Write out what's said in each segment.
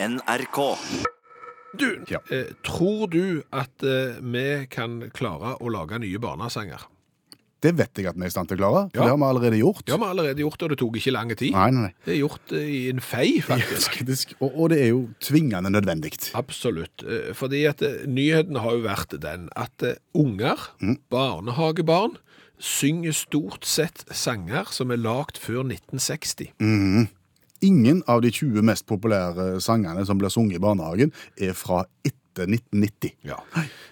NRK. Du, Ja. eh, tror du at eh, vi kan klare å lage nye barnesanger? Det vet jeg at vi er i stand til å klare, for Ja. det har vi allerede gjort. Det har vi allerede gjort, og det tok ikke lang tid. Nei, nei, nei. Det er gjort eh, i en fei, faktisk. Faktisk. Og, og det er jo tvingende nødvendig. Absolutt. Eh, Fordi at eh, nyheten har jo vært den at eh, unger, barnehagebarn, synger stort sett sanger som er lagd før 1960. Ingen av de 20 mest populære sangene som blir sunget i barnehagen, er fra etter 1990. Ja.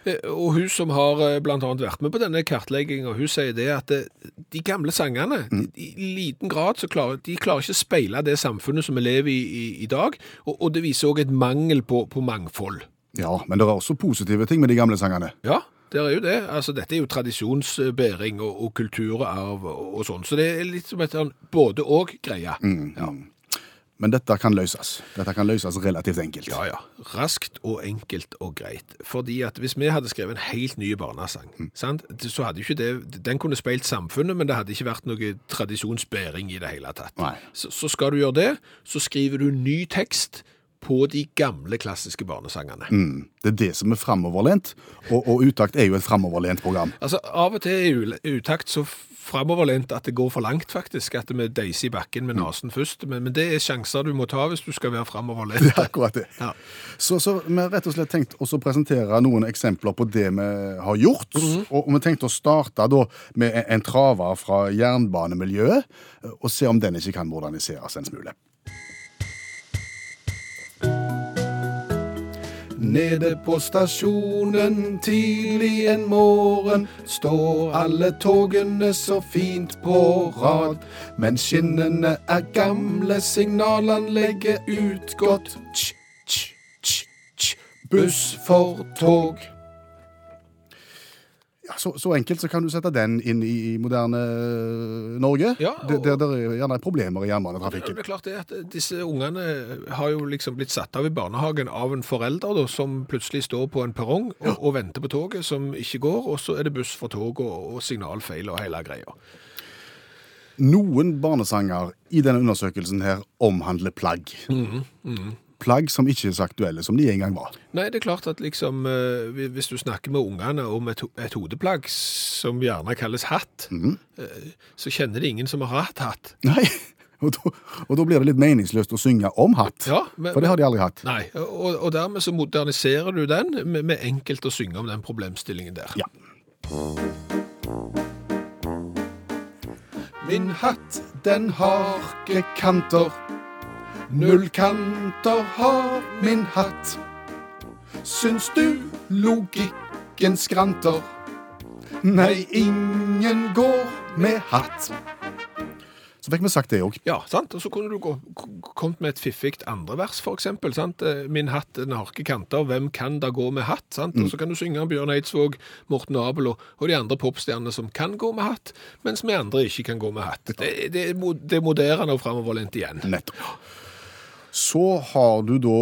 Eh, Og hun som har eh, blant annet vært med på denne kartleggingen, hun sier det at eh, de gamle sangene, mm. i liten grad så klarer de klarer ikke å speile det samfunnet som vi lever i i, i dag, og, og det viser også et mangel på, på mangfold. Ja, men det er også positive ting med de gamle sangene. Ja, det er jo det. Altså, dette er jo tradisjonsbæring og, og kulturarv og, og sånn, så det er litt som et sånn både-og-greie. Ja. Men dette kan løses. Dette kan løses relativt enkelt. Ja, ja. Raskt og enkelt og greit. Fordi at hvis vi hadde skrevet en helt ny barnesang, sant? så hadde ikke det Den kunne speilt samfunnet, men det hadde ikke vært noe tradisjonsbæring i det hele tatt. Så, så skal du gjøre det, så skriver du ny tekst på de gamle klassiske barnesangene. Mm. Det er det som er framoverlent, og, og Utakt er jo et framoverlent program. Altså, Av og til ule- utakt så framoverlent at det går for langt, faktisk. At vi deiser i bakken med nesen først. Men, men det er sjanser du må ta hvis du skal være framoverlent. Det er akkurat det. Ja. Så, så vi har rett og slett tenkt å presentere noen eksempler på det vi har gjort. og, og vi tenkte å starte da med en, en traver fra jernbanemiljøet, og se om den ikke kan moderniseres en smule. Nede på stasjonen tidlig en morgen står alle togene så fint på rad. Men skinnene er gamle, signalanlegget utgått. Buss for tog. Ja, så, så enkelt så kan du sette den inn i, i moderne eh, Norge. Ja, og- der det er gjerne problemer i Det jernbanetrafikken. er klart det at Disse ungene har jo liksom blitt satt av i barnehagen av en forelder da, som plutselig står på en perrong og, og venter på toget som ikke går, og så er det buss for toget og, og signalfeil og hele greia. Noen barnesanger i denne undersøkelsen her omhandler plagg. Plagg som ikke er så aktuelle som de en gang var. Nei, det er klart at liksom, eh, hvis du snakker med ungene om et, et hodeplagg som gjerne kalles hatt, eh, så kjenner de ingen som har hatt hatt. Nei, og da, og da blir det litt meningsløst å synge om hatt. Ja, men- For det har de aldri hatt. Nei, og, og dermed så moderniserer du den med, med enkelt å synge om den problemstillingen der. Ja. Min hatt, den har ikke kanter. Null kanter har min hatt. Syns du logikken skranter? Nei, ingen går med hatt. Så fikk vi sagt det òg. Ja, sant? Og så kunne du gå, k- kommet med et fiffigt andre vers, for eksempel. Sant? Eh, Min hatt den har ikke kanter, hvem kan da gå med hatt? Sant? Og så kan du synge Bjørn Eidsvåg, Morten Abel og, og de andre popstjernene som kan gå med hatt, mens vi andre ikke kan gå med hatt. Det, det, er mo- det er moderne og framoverlent igjen. Nettopp. Så har du da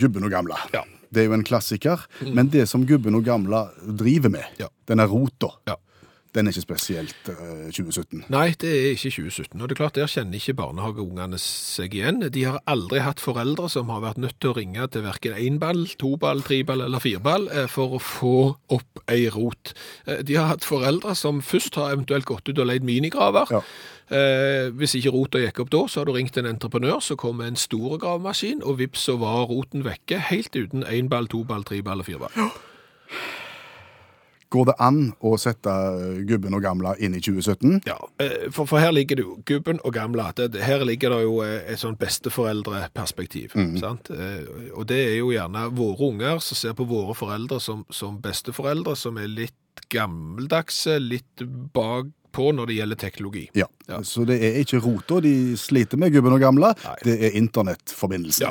Gubben og gamla. Ja. Det er jo en klassiker. Men det som Gubben og gamla driver med, Ja. denne rota, Ja. Den er ikke spesielt eh, 2017. Nei, det er ikke 2017. Og det er klart, der kjenner ikke barnehageungene seg igjen. De har aldri hatt foreldre som har vært nødt til å ringe til hverken énball, toball, triball eller fireball eh, for å få opp ei rot. Eh, De har hatt foreldre som først har eventuelt gått ut og leid minigraver. Ja. Eh, hvis ikke rota gikk opp da, så har du ringt en entreprenør, så kom en stor gravemaskin, og vips så var roten vekke, helt uten énball, toball, triball og firball. Går det an å sette eh, Gubben og gamla inn i 2017? Ja, eh, for, for her ligger det jo gubben og. Det, det, her ligger det jo eh, et sånn besteforeldreperspektiv. sant? Eh, Og det er jo gjerne våre unger som ser på våre foreldre som, som besteforeldre, som er litt gammeldagse, litt bakpå når det gjelder teknologi. Ja. Ja. Så det er ikke rota de sliter med, Gubben og gamle. Nei. det er internettforbindelsen. Ja,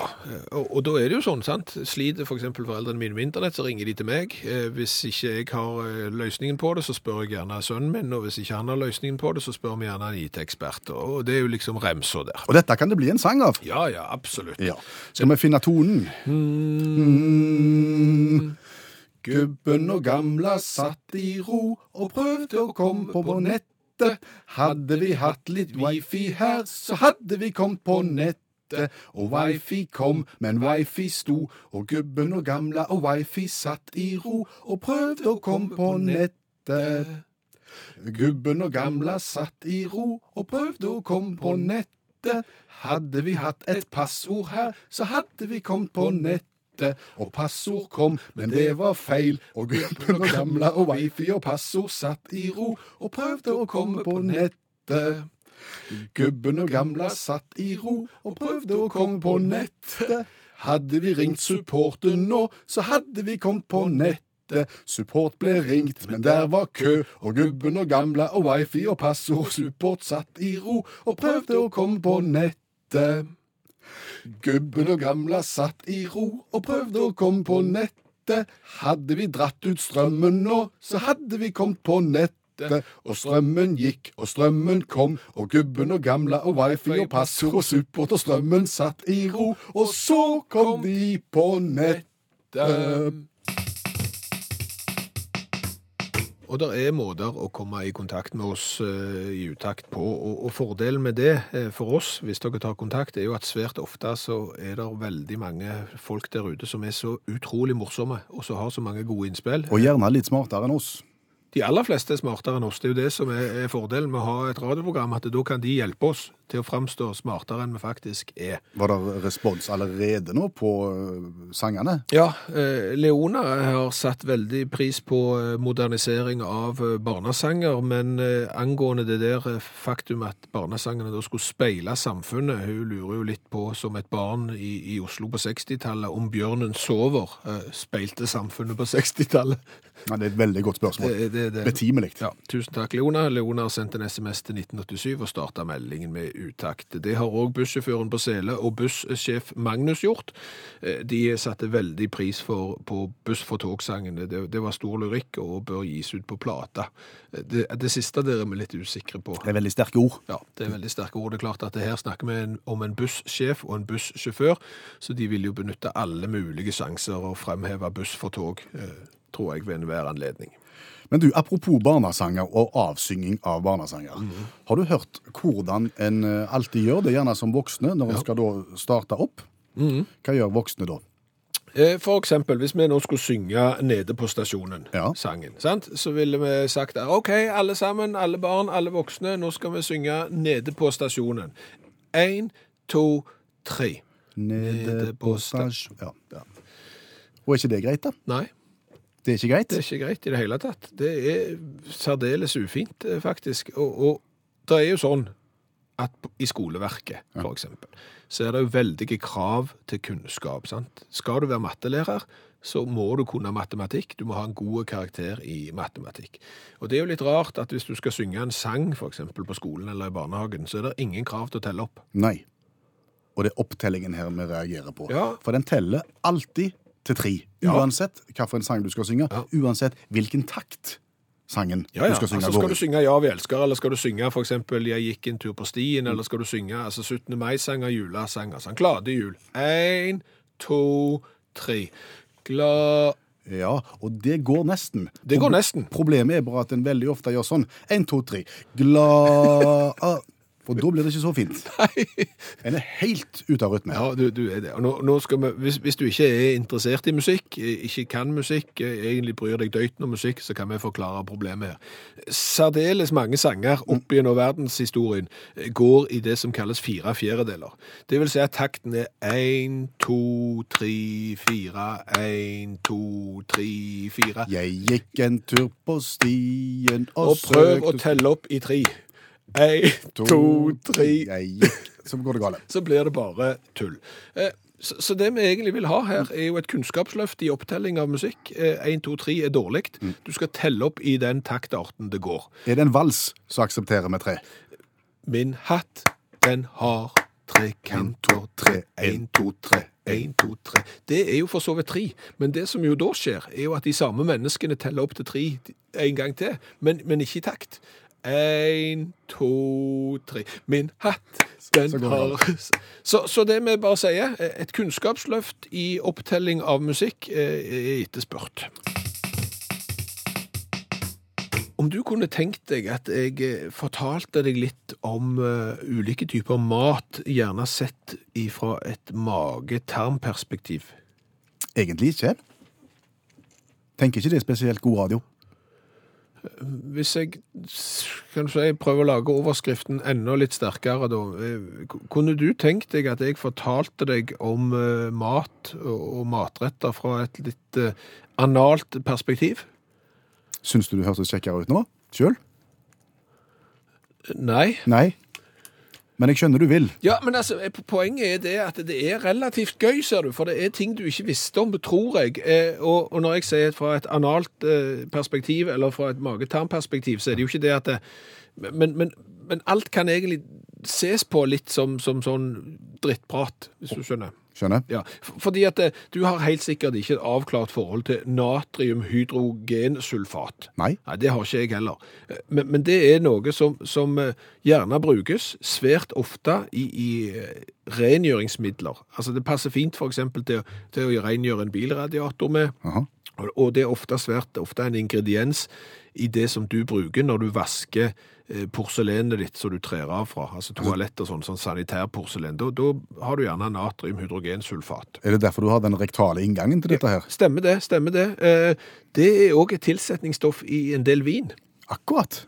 og, og da er det jo sånn, sant? Sliter for eksempel foreldrene mine med internett, så ringer de til meg. Eh, Hvis ikke jeg har eh, løsningen på det, så spør jeg gjerne sønnen min, og hvis ikke han har løsningen på det, så spør vi gjerne en IT-ekspert. Og det er jo liksom remsa der. Og dette kan det bli en sang av. Ja, ja, absolutt. Ja. Skal vi finne tonen? Mm. Gubben og gamla satt i ro og prøvde å komme på nettet. Hadde vi hatt litt wifi her, så hadde vi kommet på nettet. Og wifi kom, men wifi sto, og gubben og gamla og wifi satt i ro og prøvde å komme på nettet. Gubben og gamla satt i ro og prøvde å komme på nettet. Hadde vi hatt et passord her, så hadde vi kommet på nettet. Og passord kom, men det var feil. Og gubben og gamla og wifi og passord satt i ro og prøvde å komme på nettet. Gubben og gamla satt i ro og prøvde å komme på nettet. Hadde vi ringt supporten nå, så hadde vi kommet på nettet. Support ble ringt, men der var kø, og gubben og gamla og wifi og passord support satt i ro og prøvde å komme på nettet. Gubben og gamla satt i ro og prøvde å komme på nettet. Hadde vi dratt ut strømmen nå, så hadde vi kommet på nettet. Og strømmen gikk, og strømmen kom, og gubben og gamla og wifi og passord og support og strømmen satt i ro, og så kom de på nettet. Og det er måter å komme i kontakt med oss eh, i utakt på, og, og fordelen med det eh, for oss, hvis dere tar kontakt, er jo at svært ofte så er det veldig mange folk der ute som er så utrolig morsomme, og som har så mange gode innspill. Og gjerne litt smartere enn oss. De aller fleste er smartere enn oss. Det er jo det som er, er fordelen med å ha et radioprogram, at da kan de hjelpe oss til å framstå smartere enn vi faktisk er. Var det respons allerede nå på øh, sangene? Ja, eh, Leona har satt veldig pris på eh, modernisering av eh, barnesanger, men eh, angående det der eh, faktum at barnesangene da skulle speile samfunnet, hun lurer jo litt på, som et barn i, i Oslo på 60-tallet, om Bjørnen sover, eh, speilte samfunnet på 60-tallet. Ja, det er et veldig godt spørsmål. Det- det- det- Betimelig. Ja, tusen takk, Leona. Leona har sendt en SMS til 1987 og starta meldingen med utakt. Det har òg bussjåføren på Sele og bussjef Magnus gjort. Eh, De satte veldig pris for, på Buss for tog-sangene. Det, det var stor lyrikk og bør gis ut på plata. Eh, Det, det siste der er vi litt usikre på. Det er veldig sterke ord. Ja, det er veldig sterke ord. Det er klart at det her snakker vi om en bussjef og en bussjåfør, så de vil jo benytte alle mulige sjanser og fremheve buss for tog, eh, tror jeg, ved enhver anledning. Men du, apropos barnesanger og avsynging av barnesanger. Har du hørt hvordan en eh, alltid gjør det, gjerne som voksne, når en skal da starte opp? Hva gjør voksne da? Eh, For eksempel, hvis vi nå skulle synge nede på stasjonen, Ja. sangen, sant? så ville vi sagt OK, alle sammen, alle barn, alle voksne, nå skal vi synge nede på stasjonen. Én, to, tre. Nede på stasjonen. stasjon... Ja. ja. Og er ikke det greit, da? Nei, Det er ikke greit? det er ikke greit i det hele tatt. Det er særdeles ufint, eh, faktisk. Og, og det er jo sånn at i skoleverket, for eksempel, så er det jo veldige krav til kunnskap. sant? Skal du være mattelærer, så må du kunne matematikk. Du må ha en god karakter i matematikk. Og det er jo litt rart at hvis du skal synge en sang, for eksempel på skolen eller i barnehagen, så er det ingen krav til å telle opp. Nei. Og det er opptellingen her vi reagerer på. Ja. For den teller alltid til tre. Ja. Uansett hvilken sang du skal synge. Uansett hvilken takt sangen Ja, ja. du skal synge altså, skal du synge 'Ja, vi elsker', eller skal du synge eksempel 'Jeg gikk en tur på stien', eller skal du synge altså 17. mai-sanger, julesanger, sånn glade jul. Én, to, tre. Glad Ja, og det går nesten. Det går nesten. Problemet er bare at en veldig ofte gjør sånn. En, to, tre. Glad For da blir det ikke så fint. En er helt ute av rytme. Ja, du, du er det. Nå, nå vi, hvis, hvis du ikke er interessert i musikk, ikke kan musikk, egentlig bryr deg døyten om musikk, så kan vi forklare problemet her. Særdeles mange sanger opp gjennom verdenshistorien går i det som kalles fire fjerdedeler. Det vil si at takten er én, to, tre, fire, én, to, tre, fire. Jeg gikk en tur på stien og, Og prøv å telle opp i tre. Én, to, tre, gikk Så går det galt. så blir det bare tull. Eh, Så, så det vi egentlig vil ha her, er jo et kunnskapsløft i opptelling av musikk. 1, 2, 3 er dårlig. Du skal telle opp i den taktarten det går. Er det en vals, så aksepterer vi tre. Min hatt, den har tre kanter. Tre, 1, 2, 3. 1, 2, 3. Det er jo for så vidt tre, men det som jo da skjer, er jo at de samme menneskene teller opp til tre en gang til, men, men ikke i takt. Én, to, tre. Min hatt, den Så har så, så det vi bare sier, et kunnskapsløft i opptelling av musikk eh, er etterspurt. Om du kunne tenkt deg at jeg eh, fortalte deg litt om eh, ulike typer mat, gjerne sett ifra et mage-tarm-perspektiv. Egentlig ikke. Tenker ikke det er spesielt god radio. Hvis jeg kan du si, prøver å lage overskriften enda litt sterkere, da. eh, Kunne du tenkt deg at jeg fortalte deg om eh, mat og og matretter fra et litt eh, analt perspektiv? Syns du du hørtes kjekkere ut nå? Sjøl? Nei. Nei. Men jeg skjønner du vil. Ja, men altså, eh, poenget er det at det er relativt gøy, ser du, for det er ting du ikke visste om, tror jeg. Eh, og, og når jeg sier fra et analt eh, perspektiv, eller fra et magetarmperspektiv, så er det jo ikke det at det, men, men, men alt kan egentlig ses på litt som, som sånn drittprat, hvis du skjønner. Skjønner? Ja, fordi at eh, du har helt sikkert ikke et avklart forhold til natriumhydrogensulfat. Nei. Nei, det har ikke jeg heller. Eh, Men, men det er noe som, som eh, gjerne brukes svært ofte i, i rengjøringsmidler. Altså det passer fint eksempel til, til å rengjøre en bilradiator med, Aha. og- det er ofte svært ofte en ingrediens i det som du bruker når du vasker porselenet ditt som du trer av fra, altså toalett og sånn, sånn sanitærporselen. Da, da har du gjerne natriumhydrogensulfat. Er det derfor du har den rektale inngangen til dette her? Stemmer det, stemmer det. Eh, Det er òg et tilsetningsstoff i en del vin. Akkurat.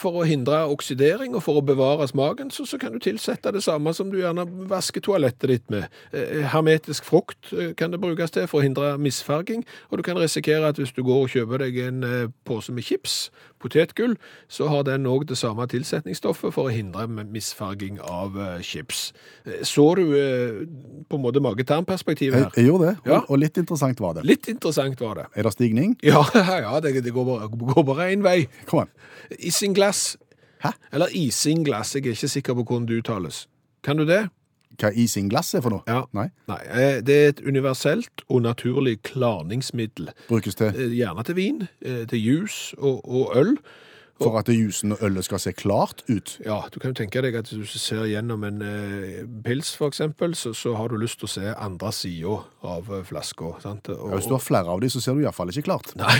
For å hindre oksidering og for å bevare smaken, så, så kan du tilsette det samme som du gjerne vasker toalettet ditt med. Eh, hermetisk frukt eh, kan det brukes til for å hindre misfarging, og du kan risikere at hvis du går og kjøper deg en eh, pose med chips, potetgull, så har den òg det samme tilsetningsstoffet for å hindre misfarging av eh, chips. Eh, Så du eh, på en måte mage-tarm-perspektivet her? jeg gjorde det, Ja. og litt interessant var det. Litt interessant var det. Er det stigning? Ja, ja det, det går bare- går bare én vei. Kom an. Isinglass. Hæ? Eller isinglass, jeg er ikke sikker på hvordan det uttales. Kan du det? Hva isinglass er for noe? Ja. Nei. Nei, eh, det er et universelt og naturlig klarningsmiddel. Brukes til Eh, Gjerne til vin, eh, til juice og, og øl. For at jusen og ølet skal se klart ut. Ja, du kan jo tenke deg at hvis du ser gjennom en eh, pils eksempel, så, så har du lyst til å se andre sida av eh, flaska. Ja, hvis du har flere av dem, så ser du iallfall ikke klart. Nei,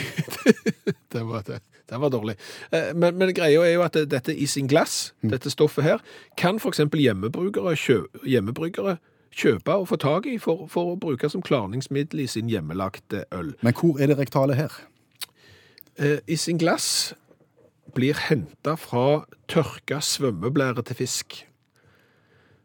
det var, det, det var dårlig. Eh, Men, men greia er jo at det- dette isinglass, dette stoffet her, kan eksempel hjemmebrukere, kjø, hjemmebryggere kjøpe og få tag i for, for å bruke som klarningsmiddel i sin hjemmelagte øl. Men hvor er det rektale her? Eh, Isinglass blir henta fra tørka svømmeblære til fisk.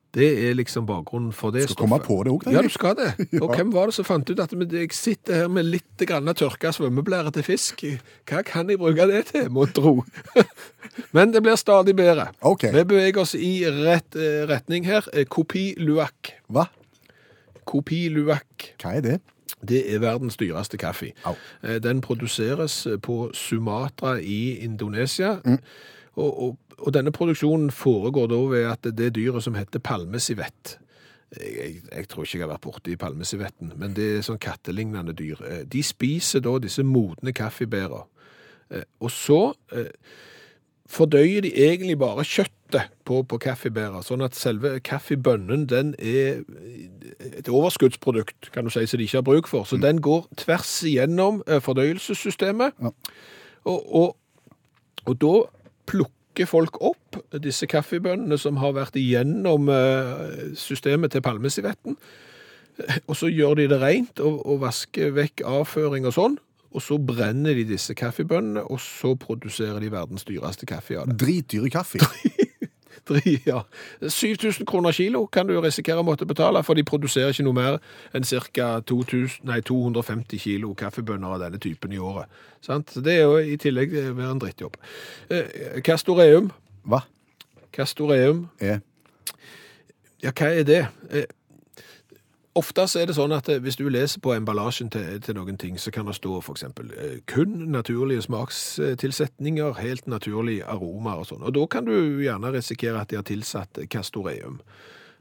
Det er liksom bakgrunnen for det Skal komme på det òg, Ja, du skal det. Og hvem var det som fant ut at jeg sitter her med litt grann tørka svømmeblære til fisk? Hva kan jeg bruke det til, må tro? Men det blir stadig bedre. Okay. Vi beveger oss i rett eh, retning her. Eh, Kopi luak. Hva? Kopi luak. Hva er det? Det er verdens dyreste kaffe. Au. Eh, Den produseres på Sumatra i Indonesia. Og, og, og denne produksjonen foregår da ved at det dyret som heter palmesivett jeg, jeg, jeg tror ikke jeg har vært borte i palmesivetten, men det er sånn kattelignende dyr. Eh, De spiser da disse modne kaffebærer. Eh, Og så eh, fordøyer de egentlig bare kjøttet på, på kaffebærer, sånn at selve kaffebønnen den er et overskuddsprodukt, kan du si, som de ikke har bruk for. Så den går tvers igjennom eh, fordøyelsessystemet, Ja. og, og, og da plukker folk opp disse kaffebønnene som har vært igjennom eh, systemet til palmesivetten, og så gjør de det rent og, og vasker vekk avføring og sånn, og så brenner de disse kaffebønnene, og så produserer de verdens dyreste kaffe av det. Dritdyre kaffe. Ja. 7000 kroner kilo kan du risikere å måtte betale, for de produserer ikke noe mer enn ca. 250 kilo kaffebønner av denne typen i året. Sant? Det er jo i tillegg eh, være en drittjobb. Eh, Castoreum. Hva Castoreum. er Ja, hva er det? Eh, Ofte så er det sånn at eh, hvis du leser på emballasjen til, til noen ting, så kan det stå eksempel eh, kun naturlige smakstilsetninger, helt naturlige aromaer og sånn. Og da kan du gjerne risikere at de har tilsatt castoreum.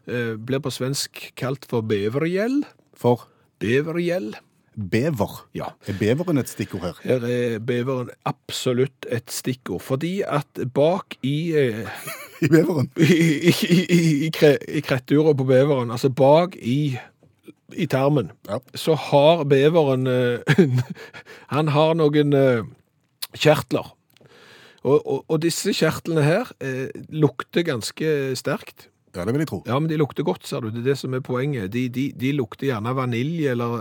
Eh, Blir på svensk kalt for bevergjell. for Bevergjell. bever. Ja. Er beveren et stikkord her? Her er beveren absolutt et stikkord, fordi at bak i eh, I beveren? i, i, i, i, i krettura på beveren, altså bak i, i tarmen, Ja. så har beveren eh, Han har noen eh, kjertler Og, og, og disse kjertlene her eh, lukter ganske sterkt. Ja, det vil jeg tro. Ja, men de lukter godt, ser du. Det er det som er poenget. De, de, de lukter gjerne vanilje, eller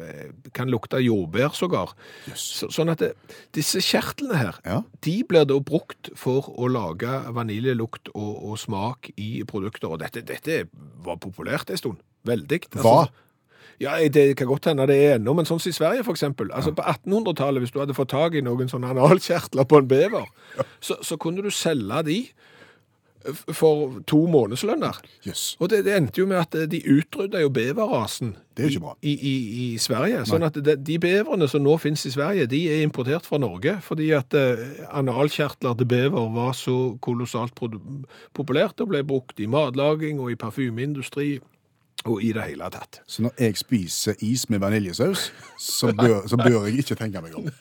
eh, kan lukte jordbær sågar. Yes. Så, sånn at det, disse kjertlene her, Ja. de blir da brukt for å lage vaniljelukt og, og smak i produkter. Og dette, dette var populært en stund. Veldig. Hva? ja, det kan godt hende det er ennå, men sånn som i Sverige eksempel. Altså På 1800-tallet, hvis du hadde fått tak i noen sånne analkjertler på en bever, så, så kunne du selge de for to månedslønner. Yes. Og det, det endte jo med at de utrydda jo beverrasen Det er ikke bra. i, i, i Sverige. Sånn at de, de beverne som nå finnes i Sverige, de er importert fra Norge. Fordi at eh, analkjertler til bever var så kolossalt populært og ble brukt i matlaging og i parfymeindustri og i det hele tatt. Så når jeg spiser is med vaniljesaus, så bør, så bør jeg ikke tenke meg om.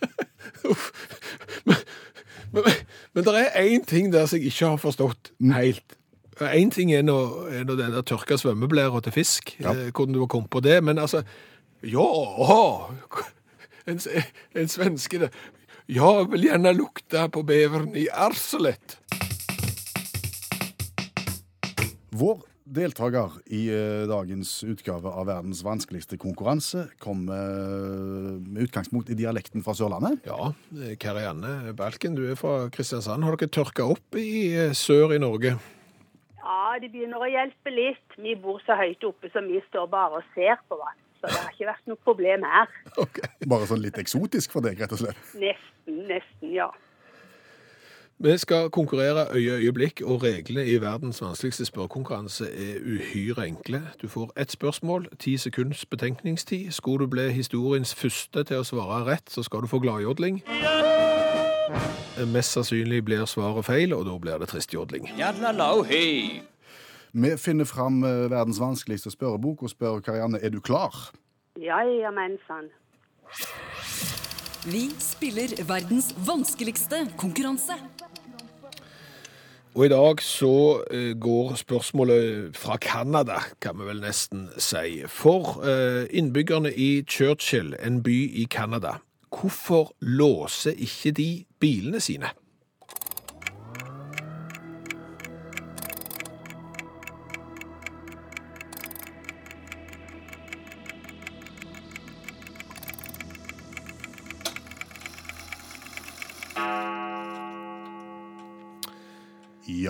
Men, men, men det er én ting der som jeg ikke har forstått helt. Én ting er nå er nå den der tørka svømmeblæra til fisk, Ja. eh, hvordan du har kommet på det, men altså Ja, en, en svenske det. Ja, vil gjerne lukte på beveren i arselet. Vår deltaker i eh, dagens utgave av verdens vanskeligste konkurranse kommer eh, med utgangspunkt i dialekten fra Sørlandet. Ja, eh, Karianne Balken, du er fra Kristiansand. Har dere tørka opp i sør i Norge? Ja, det begynner å hjelpe litt. Vi bor så høyt oppe, så vi står bare og ser på vann. Så det har ikke vært noe problem her. Bare sånn litt eksotisk for deg, rett og slett. Nesten, nesten, ja. Vi skal konkurrere øye-øyeblikk, og reglene i verdens vanskeligste spørrekonkurranse er uhyre enkle. Du får ett spørsmål, ti sekunds betenkningstid. Skulle du bli historiens første til å svare rett, så skal du få gladjodling. Mest sannsynlig blir svaret feil, og da blir det tristjodling. Vi finner fram eh, verdens vanskeligste spørrebok og spør Karianne er du klar. Ja, ja, men sann. Vi spiller verdens vanskeligste konkurranse. Og i dag så eh, går spørsmålet fra Canada, kan vi vel nesten si. For eh, innbyggerne i Churchill, en by i Canada, hvorfor låser ikke de bilene sine?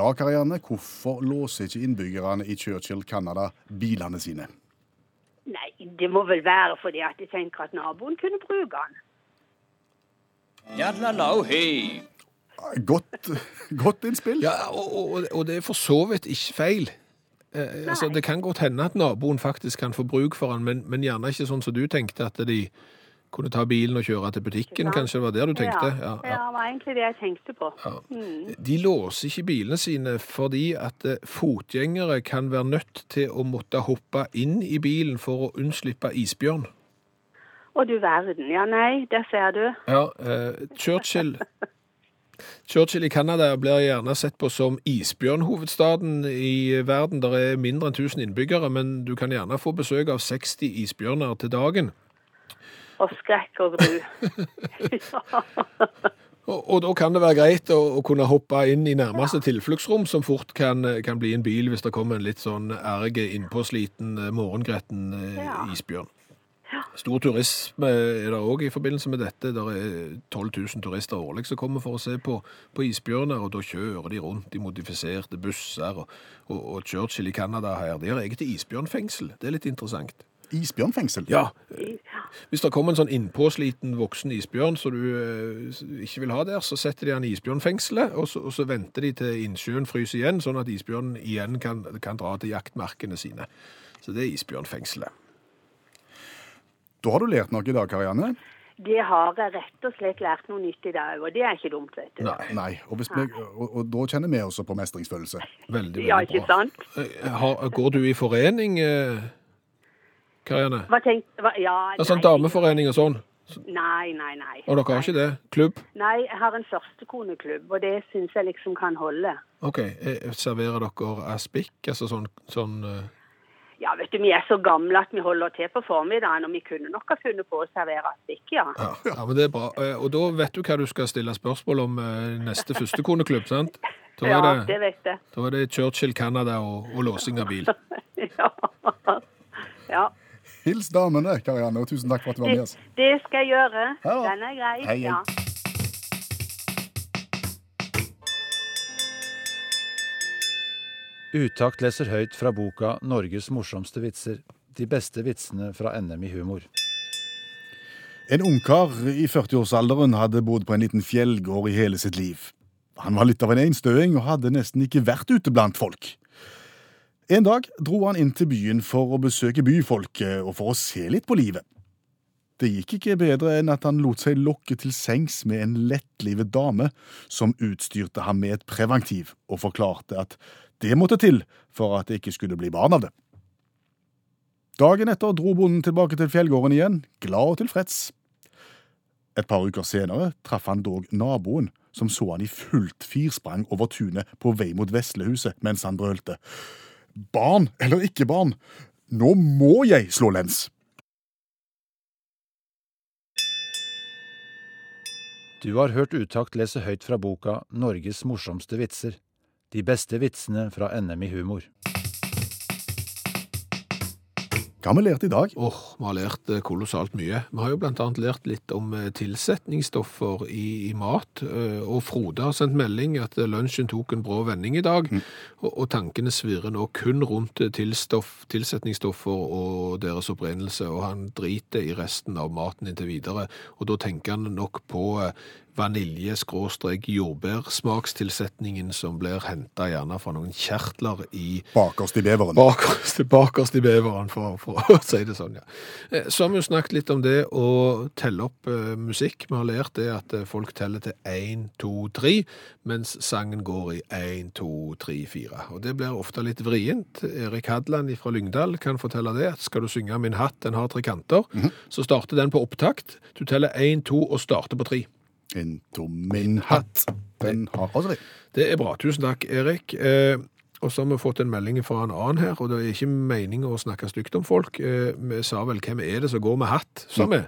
Ja, Karianne, hvorfor låser ikke innbyggerne i Churchill, Canada, bilene sine? Nei, det må vel være fordi at de tenker at naboen kunne bruke den. Godt, godt innspill. Ja, og, og, og det er for så vidt ikke feil. Eh, altså, det kan godt hende at naboen faktisk kan få bruk for den, men, men gjerne ikke sånn som du tenkte, at de kunne ta bilen og kjøre til butikken. Kanskje det var der du tenkte? Ja, Ja, ja. det var egentlig det jeg tenkte på. De låser ikke bilene sine fordi at eh, fotgjengere kan være nødt til å måtte hoppe inn i bilen for å unnslippe isbjørn. Å du verden. Ja, nei, der ser du. Ja, eh, Churchill Churchill i Canada blir gjerne sett på som isbjørnhovedstaden i verden. Der er mindre enn 1000 innbyggere, men du kan gjerne få besøk av 60 isbjørner til dagen. Og skrekk og gru. ja. Og, og da kan det være greit å, å kunne hoppe inn i nærmeste tilfluktsrom, som fort kan, kan bli en bil hvis det kommer en litt sånn erge, innpåsliten, eh, morgengretten eh, Ja. isbjørn. Stor turisme er det òg i forbindelse med dette. Det er 12 000 turister årlig som kommer for å se på, på isbjørner, og da kjører de rundt i modifiserte busser. Og, og, og Churchill i Canada her, de har eget isbjørnfengsel. Det er litt interessant. Isbjørnfengsel? Ja, hvis det kommer en sånn innpåsliten voksen isbjørn som du eh, ikke vil ha der, så setter de han i isbjørnfengselet, og så, og så venter de til innsjøen fryser igjen, sånn at isbjørnen igjen kan, kan dra til jaktmarkene sine. Så det er isbjørnfengselet. Da har du lært noe i dag, Karianne. Det har jeg rett og slett lært noe nytt i dag, og det er ikke dumt, vet du. Nei, Nei, og, hvis vi, og, og da kjenner vi også på mestringsfølelse. veldig, Ja, ikke bra. sant? Eh, Har, går du i forening, eh, Karianne? Hva tenkte hva, Ja, sånn nei. dameforening og sånn? Nei, nei, nei. Og dere har ikke det? Klubb? Nei, jeg har en førstekoneklubb, og det syns jeg liksom kan holde. OK. eh, Serverer dere aspik, altså sånn, sånn eh, Ja, vet du, vi er så gamle at vi holder til på formiddagen, og vi kunne nok ha funnet på å servere stikk, ja. Ja, men det er bra. Eh, Og da vet du hva du skal stille spørsmål om neste førstekoneklubb, sant? Da Ja, det det, vet jeg. da er det Churchill Canada og, og låsing av bil. Ja. ja. Hils damene, Karianne, og tusen takk for at du var med Det, oss. det skal jeg gjøre. Ja. Den er grei. Hei, hei. Ja. Utakt leser høyt fra boka 'Norges morsomste vitser'. De beste vitsene fra NM i humor. En ungkar i 40-årsalderen hadde bodd på en liten fjellgård i hele sitt liv. Han var litt av en einstøing og hadde nesten ikke vært ute blant folk. En dag dro han inn til byen for å besøke byfolket og for å se litt på livet. Det gikk ikke bedre enn at han lot seg lokke til sengs med en lettlivet dame som utstyrte ham med et preventiv og forklarte at det måtte til for at det ikke skulle bli barn av det. Dagen etter dro bonden tilbake til fjellgården igjen, glad og tilfreds. Et par uker senere traff han dog naboen, som så han i fullt firsprang over tunet på vei mot Veslehuset mens han brølte. Barn eller ikke barn, nå må jeg slå lens! Du har hørt Utakt lese høyt fra boka 'Norges morsomste vitser'. De beste vitsene fra NM i humor. Hva har vi lært i dag? Åh, vi har lært eh, kolossalt mye. Vi har jo annet lært litt om eh, tilsetningsstoffer i, i mat, eh, og Frode har sendt melding at lunsjen tok en brå vending i dag, og, og tankene svirrer nå kun rundt tilstoff, tilsetningsstoffer og deres opprinnelse, og han driter i resten av maten inntil videre, og da tenker han nok på vanilje-jordbærsmakstilsetningen som blir hentet gjerne fra noen kjertler i Bakerst i beveren. Bakerst, bakerst i beveren, for, for å si det sånn, ja. Eh, Så har vi jo snakket litt om det å telle opp uh, musikk. Vi har lært det at eh, folk teller til 1, 2, 3, mens sangen går i 1, 2, 3, 4. Og det blir ofte litt vrient. Erik Hadland fra Lyngdal kan fortelle det. at Skal du synge Min hatt, den har tre kanter, så starter den på opptakt. Du teller 1, 2 og starter på 3. Into min hatt, den har aldri. det. Er bra. Tusen takk, Erik. Eh, og så har vi fått en melding fra en annen her, og det er ikke meningen å snakke stygt om folk. Eh, vi sa vel 'hvem er det som går med hatt', sa vi.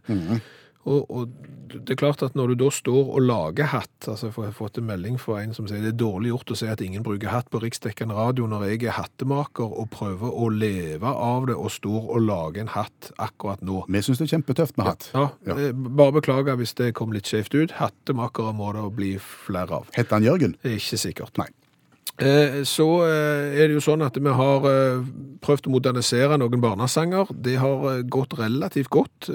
Og, og det er klart at når du da står og lager hatt, altså jeg har fått en melding fra en som sier det er dårlig gjort å si at ingen bruker hatt på riksdekkende radio når jeg er hattemaker og prøver å leve av det og står og lager en hatt akkurat nå. Vi syns det er kjempetøft med hatt. Ja, Ja. ja. Bare beklager hvis det kom litt skjevt ut. Hattemakere må det bli flere av. Heter han Jørgen? Ikke sikkert. Nei. Eh, Så eh, er det jo sånn at vi har eh, prøvd å modernisere noen barnesanger. Det har gått relativt godt,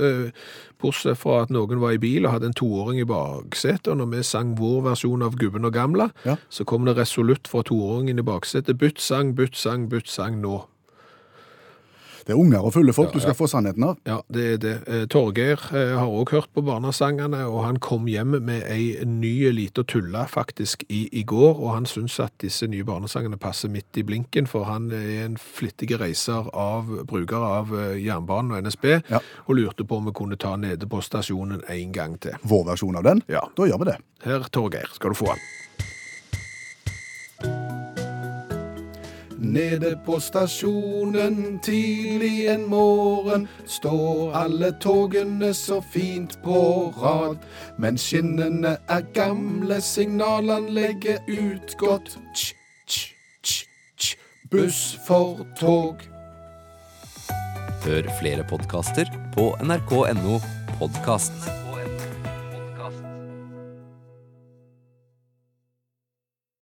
bortsett fra at noen var i bil og hadde en toåring i baksetet, og når vi sang vår versjon av Gubben og gamla, Ja. så kom det resolutt fra toåringen i baksetet. Bytt sang, bytt sang, bytt sang nå. Det er unger og fulle folk du skal få sannheten av. Ja, det er det. Eh, Torgeir eh, har også hørt på barnesangene, og han kom hjem med ei ny lita tulle faktisk i, i går, og han syns at disse nye barnesangene passer midt i blinken, for han er en flittig reiser av bruker av eh, jernbanen og NSB, Ja. og lurte på om vi kunne ta nede på stasjonen en gang til. Vår versjon av den. Ja. Da gjør vi det. Her, Torgeir, skal du få han. Nede på stasjonen tidlig en morgen står alle togene så fint på rad. Men skinnene er gamle, signalanlegget utgått. Tj, tj, tj, tj. Buss for tog. Hør flere podkaster på nrk.no podkast.